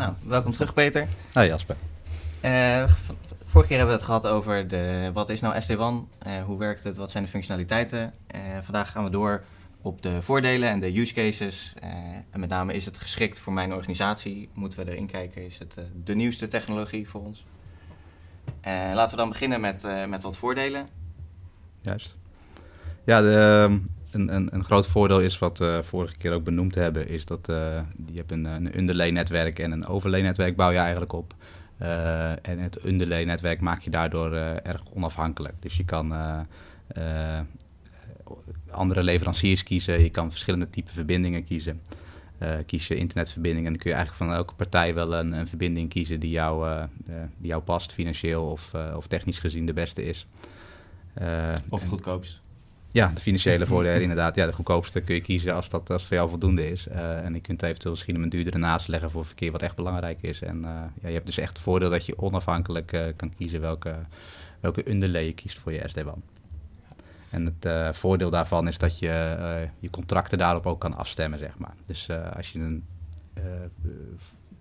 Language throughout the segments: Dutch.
Nou, welkom terug Peter. Hoi Jasper. Uh, vorige keer hebben we het gehad over de, wat is nou SD-WAN, uh, hoe werkt het, wat zijn de functionaliteiten. Uh, vandaag gaan we door op de voordelen en de use cases. en met name is het geschikt voor mijn organisatie, moeten we erin kijken, is het de nieuwste technologie voor ons. laten we dan beginnen met, met wat voordelen. Juist. Ja, de, een, een, een, groot voordeel is wat we vorige keer ook benoemd hebben, is dat uh, je hebt een, een underlay-netwerk en een overlay-netwerk bouw je eigenlijk op. Uh, en het underlay-netwerk maak je daardoor uh, erg onafhankelijk. Dus je kan andere leveranciers kiezen, je kan verschillende typen verbindingen kiezen. kies je internetverbinding en dan kun je eigenlijk van elke partij wel een, een verbinding kiezen die jou, die jou past, financieel of, of technisch gezien de beste is. of het goedkoopst. Ja, de financiële voordelen inderdaad. Ja, de goedkoopste kun je kiezen als dat als voor jou voldoende is. Uh, en je kunt eventueel misschien een duurdere naast leggen voor verkeer wat echt belangrijk is. En uh, ja, je hebt dus echt het voordeel dat je onafhankelijk uh, kan kiezen welke, welke underlay je kiest voor je SD-WAN. En het voordeel daarvan is dat je je contracten daarop ook kan afstemmen, zeg maar. Dus als je een,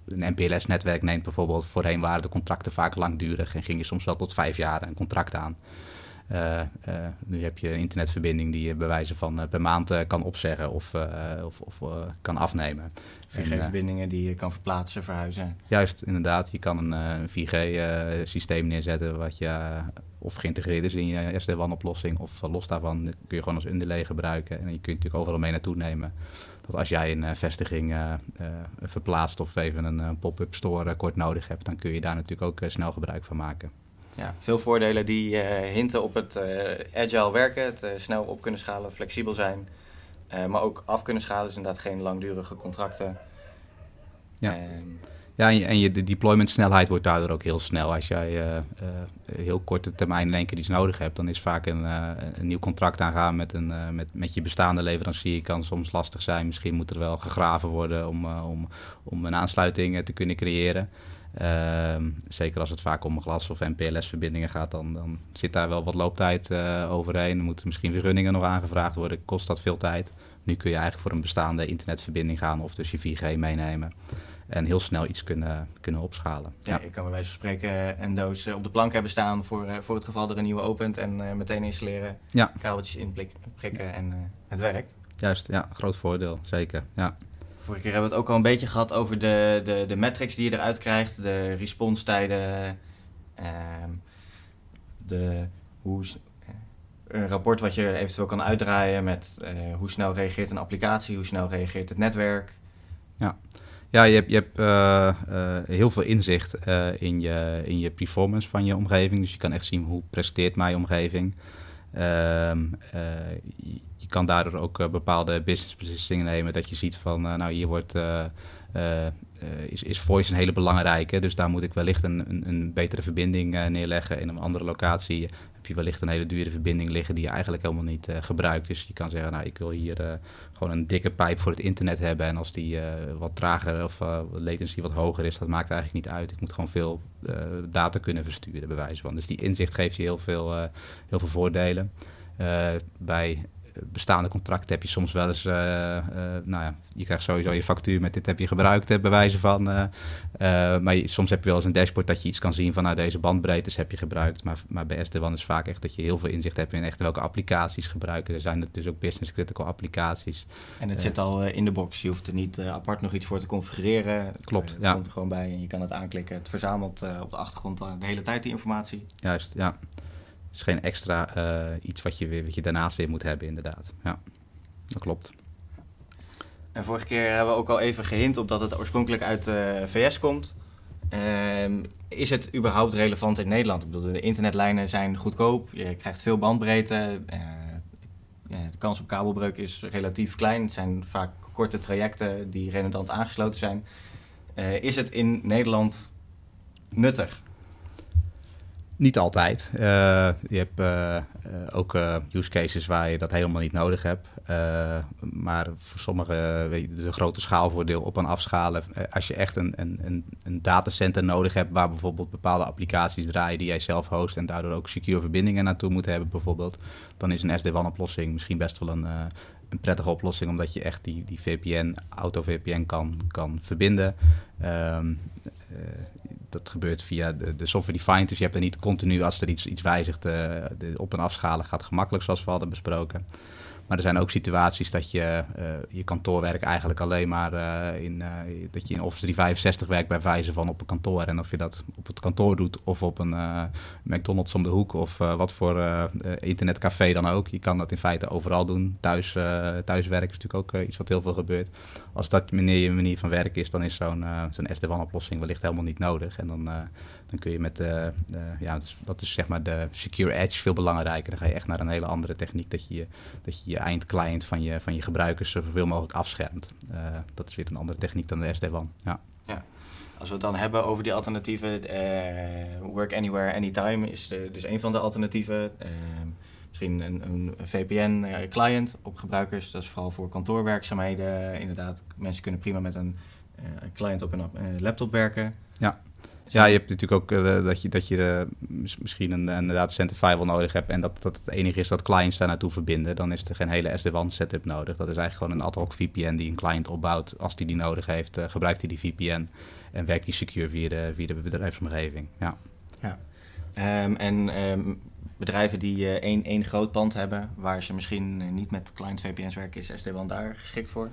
een MPLS-netwerk neemt bijvoorbeeld, voorheen waren de contracten vaak langdurig en ging je soms wel tot vijf jaar een contract aan. Uh, nu heb je een internetverbinding die je bij wijze van per maand kan opzeggen of, of, of kan afnemen. 4G-verbindingen die je kan verplaatsen, verhuizen. Juist, inderdaad. Je kan een 4G-systeem neerzetten wat je of geïntegreerd is in je SD-WAN-oplossing of los daarvan kun je gewoon als underlay gebruiken. En je kunt natuurlijk overal mee naartoe nemen. Dat als jij een vestiging verplaatst of even een pop-up store kort nodig hebt, dan kun je daar natuurlijk ook snel gebruik van maken ja, veel voordelen die uh, hinten op het uh, agile werken, het uh, snel op kunnen schalen, flexibel zijn, maar ook af kunnen schalen, dus inderdaad geen langdurige contracten. Ja, ja en, je, en je de deployment snelheid wordt daardoor ook heel snel. Als jij heel korte termijn in één keer iets nodig hebt, dan is vaak een, een nieuw contract aangaan met, een, met, met je bestaande leverancier kan soms lastig zijn. Misschien moet er wel gegraven worden om, om, om een aansluiting te kunnen creëren. Ehm, zeker als het vaak om glas- of MPLS-verbindingen gaat, dan, dan, zit daar wel wat looptijd uh, overheen. Er moeten misschien vergunningen nog aangevraagd worden, kost dat veel tijd. Nu kun je eigenlijk voor een bestaande internetverbinding gaan of dus je 4G meenemen. En heel snel iets kunnen, kunnen opschalen. Ja, ja. ik kan bij wijze van spreken een doos op de plank hebben staan voor, voor het geval er een nieuwe opent en uh, meteen installeren. Ja. Kabeltjes inprikken en het werkt. Juist, ja, groot voordeel, zeker. Ja. Vorige keer hebben we het ook al een beetje gehad over de, de, de metrics die je eruit krijgt, de response-tijden, ehm, de, hoe, een rapport wat je eventueel kan uitdraaien met uh, hoe snel reageert een applicatie, hoe snel reageert het netwerk. Ja, ja je hebt, je hebt uh, heel veel inzicht in, je, in je performance van je omgeving. Dus je kan echt zien hoe presteert mijn omgeving. Ehm, kan daardoor ook eh, bepaalde business beslissingen nemen. Dat je ziet van, eh, nou hier wordt, eh, is, is voice een hele belangrijke. Dus daar moet ik wellicht een, een, een betere verbinding neerleggen. In een andere locatie heb je wellicht een hele dure verbinding liggen die je eigenlijk helemaal niet gebruikt. Dus je kan zeggen, nou ik wil hier gewoon een dikke pijp voor het internet hebben. En als die wat trager of latency wat hoger is, dat maakt eigenlijk niet uit. Ik moet gewoon veel data kunnen versturen, bij wijze van. Dus die inzicht geeft je heel veel, heel veel voordelen. bij bestaande contracten heb je soms wel eens, uh, uh, nou ja, je krijgt sowieso je factuur met dit heb je gebruikt, bij wijze van. Uh, maar je, soms heb je wel eens een dashboard dat je iets kan zien van, nou, deze bandbreedtes heb je gebruikt. Maar, maar bij SD-WAN is vaak echt dat je heel veel inzicht hebt in echt welke applicaties gebruiken. Er zijn dus ook business critical applicaties. En het zit al in de box, je hoeft er niet apart nog iets voor te configureren. Klopt, het, ja. komt er gewoon bij en je kan het aanklikken. Het verzamelt op de achtergrond de hele tijd die informatie. Juist, ja. Het is geen extra uh, iets wat je, weer, wat je daarnaast weer moet hebben, inderdaad. Ja, dat klopt. En vorige keer hebben we ook al even gehint op dat het oorspronkelijk uit de VS komt. Uh, is het überhaupt relevant in Nederland? Ik bedoel, de internetlijnen zijn goedkoop, je krijgt veel bandbreedte. Uh, de kans op kabelbreuk is relatief klein. Het zijn vaak korte trajecten die redundant aangesloten zijn. Is het in Nederland nuttig? Niet altijd. Uh, je hebt uh, ook use cases waar je dat helemaal niet nodig hebt. maar voor sommige, weet je, de grote schaalvoordeel op en afschalen. als je echt een, een, een, datacenter nodig hebt waar bijvoorbeeld bepaalde applicaties draaien die jij zelf host en daardoor ook secure verbindingen naartoe moet hebben bijvoorbeeld. Dan is een SD-WAN oplossing misschien best wel een, een prettige oplossing, omdat je echt die, die VPN, auto-VPN kan, kan verbinden. Um, dat gebeurt via de, de software defined. Dus je hebt er niet continu als er iets, iets wijzigt, de op- en afschalen gaat gemakkelijk zoals we hadden besproken. Maar er zijn ook situaties dat je uh, je kantoorwerk eigenlijk alleen maar uh, in, uh, dat je in Office 365 werkt bij wijze van op een kantoor. En of je dat op het kantoor doet of op een McDonald's om de hoek of wat voor internetcafé dan ook. Je kan dat in feite overal doen. Thuis, thuiswerk is natuurlijk ook iets wat heel veel gebeurt. Als dat meneer je manier van werken is, dan is zo'n zo'n SD-WAN-oplossing wellicht helemaal niet nodig. En dan dan kun je met de, ja, dus dat is zeg maar de secure edge veel belangrijker. Dan ga je echt naar een hele andere techniek dat je dat je, je eindclient van je, van je gebruikers zoveel mogelijk afschermt. Uh, dat is weer een andere techniek dan de SD-WAN. Ja. ja. Als we het dan hebben over die alternatieven, uh, work anywhere, anytime is dus een van de alternatieven. Uh, misschien een, een VPN-client op gebruikers, dat is vooral voor kantoorwerkzaamheden. Inderdaad, mensen kunnen prima met een client op een laptop werken. Ja. Ja, je hebt natuurlijk ook uh, dat je, dat je uh, misschien een, een datacenter firewall nodig hebt en dat, dat het enige is dat clients daar naartoe verbinden. Dan is er geen hele SD-WAN setup nodig. Dat is eigenlijk gewoon een ad hoc VPN die een client opbouwt. Als die die nodig heeft, uh, gebruikt hij die VPN en werkt die secure via de, via de bedrijfsomgeving. Ja. ja. Um, en um, bedrijven die één, één groot pand hebben, waar ze misschien niet met client VPN's werken, is SD-WAN daar geschikt voor?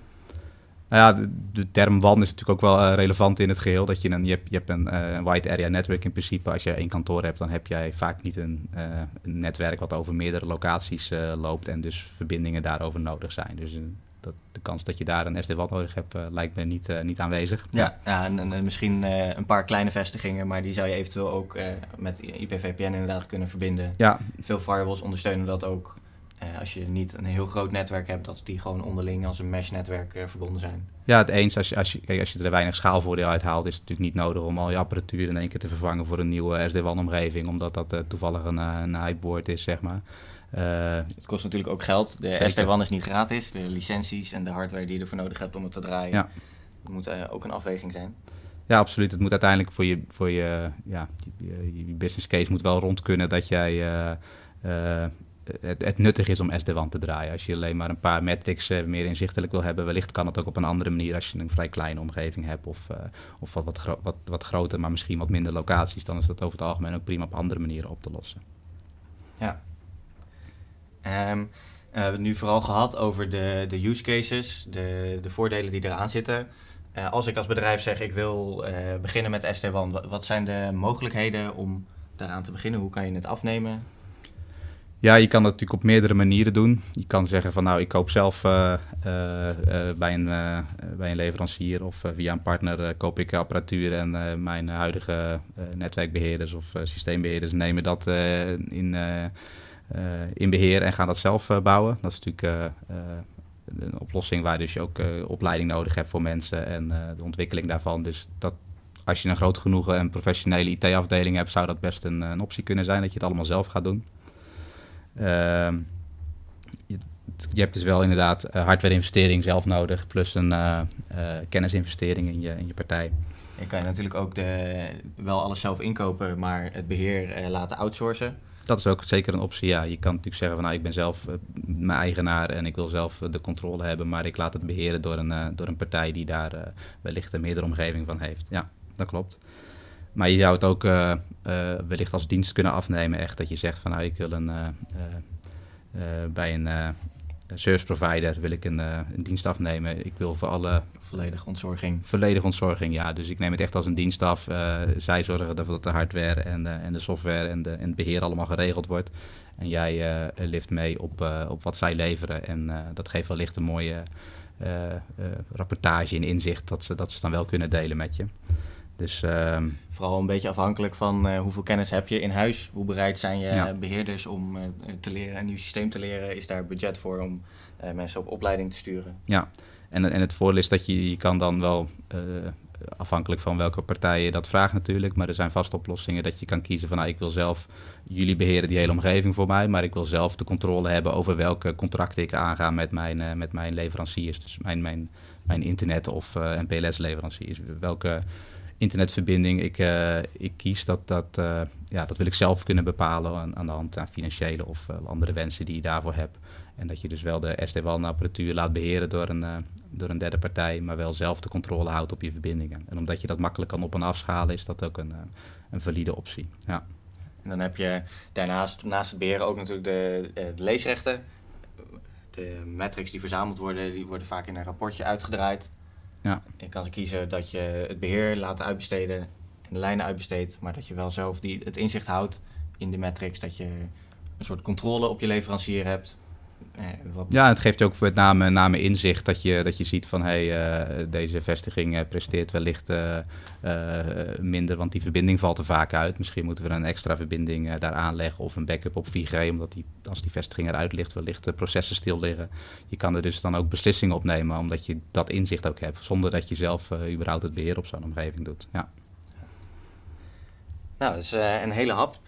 Nou ja, de, de, term WAN is natuurlijk ook wel uh, relevant in het geheel. Dat je, een, je hebt, je hebt een uh, wide area network in principe. Als je één kantoor hebt, dan heb jij vaak niet een, uh, een netwerk wat over meerdere locaties loopt en dus verbindingen daarover nodig zijn. Dus dat, de kans dat je daar een SD-WAN nodig hebt, lijkt me niet, niet aanwezig. Ja, ja en, en misschien een paar kleine vestigingen, maar die zou je eventueel ook met IPVPN inderdaad kunnen verbinden. Ja. Veel firewalls ondersteunen dat ook. Uh, als je niet een heel groot netwerk hebt, dat die gewoon onderling als een mesh-netwerk uh, verbonden zijn. Ja, het eens. Als je, als, je, kijk, als je er weinig schaalvoordeel uit haalt, is het natuurlijk niet nodig om al je apparatuur in één keer te vervangen voor een nieuwe SD-WAN-omgeving, omdat dat uh, toevallig een, een hypeboard is, zeg maar. het kost natuurlijk ook geld. De SD-WAN is niet gratis. De licenties en de hardware die je ervoor nodig hebt om het te draaien, ja. moet ook een afweging zijn. Ja, absoluut. Het moet uiteindelijk voor je, voor je, ja, je, je business case moet wel rond kunnen dat jij het, het, nuttig is om SD-WAN te draaien. Als je alleen maar een paar metrics uh, meer inzichtelijk wil hebben, wellicht kan het ook op een andere manier als je een vrij kleine omgeving hebt of, uh, of wat, wat, wat, wat groter, maar misschien wat minder locaties. Dan is dat over het algemeen ook prima op andere manieren op te lossen. Ja. Um, we hebben het nu vooral gehad over de, de use cases, de, de voordelen die eraan zitten. Als ik als bedrijf zeg ik wil beginnen met SD-WAN, wat zijn de mogelijkheden om daaraan te beginnen? Hoe kan je het afnemen? Ja, je kan dat natuurlijk op meerdere manieren doen. Je kan zeggen van nou, ik koop zelf uh, uh, bij, een, bij een leverancier of via een partner koop ik apparatuur en mijn huidige netwerkbeheerders of systeembeheerders nemen dat in, in beheer en gaan dat zelf bouwen. Dat is natuurlijk een oplossing waar dus je ook opleiding nodig hebt voor mensen en de ontwikkeling daarvan. Dus dat, als je een groot genoeg en professionele IT-afdeling hebt, zou dat best een, een optie kunnen zijn dat je het allemaal zelf gaat doen. Ehm, je, je, hebt dus wel inderdaad uh, hardware-investering zelf nodig, plus een uh, kennisinvestering in je, in je partij. Je kan je natuurlijk ook de, wel alles zelf inkopen, maar het beheer laten outsourcen. Dat is ook zeker een optie, ja. Je kan natuurlijk zeggen van nou, ik ben zelf mijn eigenaar en ik wil zelf de controle hebben, maar ik laat het beheren door een, door een partij die daar wellicht een meerdere omgeving van heeft. Ja, dat klopt. Maar je zou het ook uh, uh, wellicht als dienst kunnen afnemen. Echt dat je zegt van nou ik wil een uh, bij een service provider wil ik een, een, dienst afnemen. Ik wil voor alle. Volledige ontzorging. Volledige ontzorging, ja. Dus ik neem het echt als een dienst af. zij zorgen ervoor dat de hardware en, en de software en, de, en het beheer allemaal geregeld wordt. En jij lift mee op, op wat zij leveren. En dat geeft wellicht een mooie rapportage en inzicht dat ze, dat ze dan wel kunnen delen met je. Dus, uh, Vooral een beetje afhankelijk van uh, hoeveel kennis heb je in huis. Hoe bereid zijn je beheerders om uh, te leren, een nieuw systeem te leren? Is daar budget voor om uh, mensen op opleiding te sturen? Ja, en, en het voordeel is dat je, je kan dan wel afhankelijk van welke partij je dat vraagt natuurlijk. Maar er zijn vast oplossingen dat je kan kiezen van... Nou, ik wil zelf, jullie beheren die hele omgeving voor mij... maar ik wil zelf de controle hebben over welke contracten ik aanga met mijn, met mijn leveranciers. Dus mijn, mijn, mijn internet- of MPLS-leveranciers. Welke internetverbinding ik, uh, ik kies, dat, dat, uh, ja, dat wil ik zelf kunnen bepalen aan, aan de hand van financiële of uh, andere wensen die je daarvoor hebt. En dat je dus wel de SD-WAN-apparatuur laat beheren door een, door een derde partij, maar wel zelf de controle houdt op je verbindingen. En omdat je dat makkelijk kan op- en afschalen, is dat ook een, een valide optie. Ja. En dan heb je daarnaast, naast het beheren, ook natuurlijk de, de leesrechten. De metrics die verzameld worden, die worden vaak in een rapportje uitgedraaid. Ja. Je kan ze kiezen dat je het beheer laat uitbesteden en de lijnen uitbesteedt, maar dat je wel zelf die, het inzicht houdt in de metrics, dat je een soort controle op je leverancier hebt. Eh, wat... Ja, het geeft je ook met name, name inzicht dat je, dat je ziet van hey, uh, deze vestiging uh, presteert wellicht uh, minder, want die verbinding valt er vaak uit. Misschien moeten we een extra verbinding daar aanleggen of een backup op 4G, omdat die, als die vestiging eruit ligt, wellicht de processen stil liggen. Je kan er dus dan ook beslissingen op nemen, omdat je dat inzicht ook hebt, zonder dat je zelf überhaupt het beheer op zo'n omgeving doet. Ja. Nou, dat is een hele hap.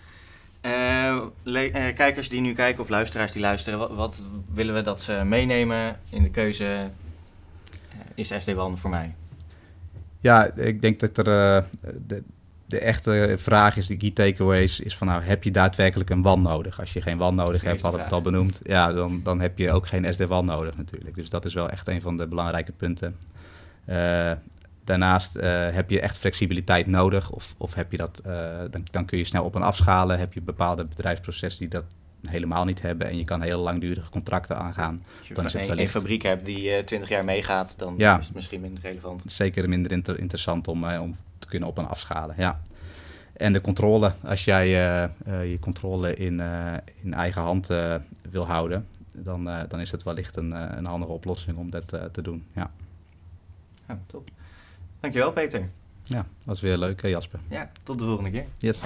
Uh, uh, kijkers die nu kijken of luisteraars die luisteren, wat, wat, willen we dat ze meenemen in de keuze? Uh, is SD-WAN voor mij? Ja, ik denk dat er de, de, echte vraag is, de key takeaways, is van nou, heb je daadwerkelijk een WAN nodig? Als je geen WAN nodig hebt, hadden we het al benoemd, ja, dan, dan heb je ook geen SD-WAN nodig natuurlijk. Dus dat is wel echt een van de belangrijke punten. Daarnaast uh, heb je echt flexibiliteit nodig. Of, of heb je dat, uh, dan, dan kun je snel op en afschalen. Heb je bepaalde bedrijfsprocessen die dat helemaal niet hebben. En je kan heel langdurige contracten aangaan. Als je dan is het wellicht... een fabriek hebt die uh, 20 jaar meegaat, dan ja, is het misschien minder relevant. Zeker minder inter interessant om, om te kunnen op en afschalen. Ja. En de controle, als jij je controle in, in eigen hand wil houden, dan, dan is het wellicht een, een handige oplossing om dat te doen. Ja. ja top. Dankjewel, Peter. Ja, was weer leuk, Jasper. Ja, tot de volgende keer. Yes.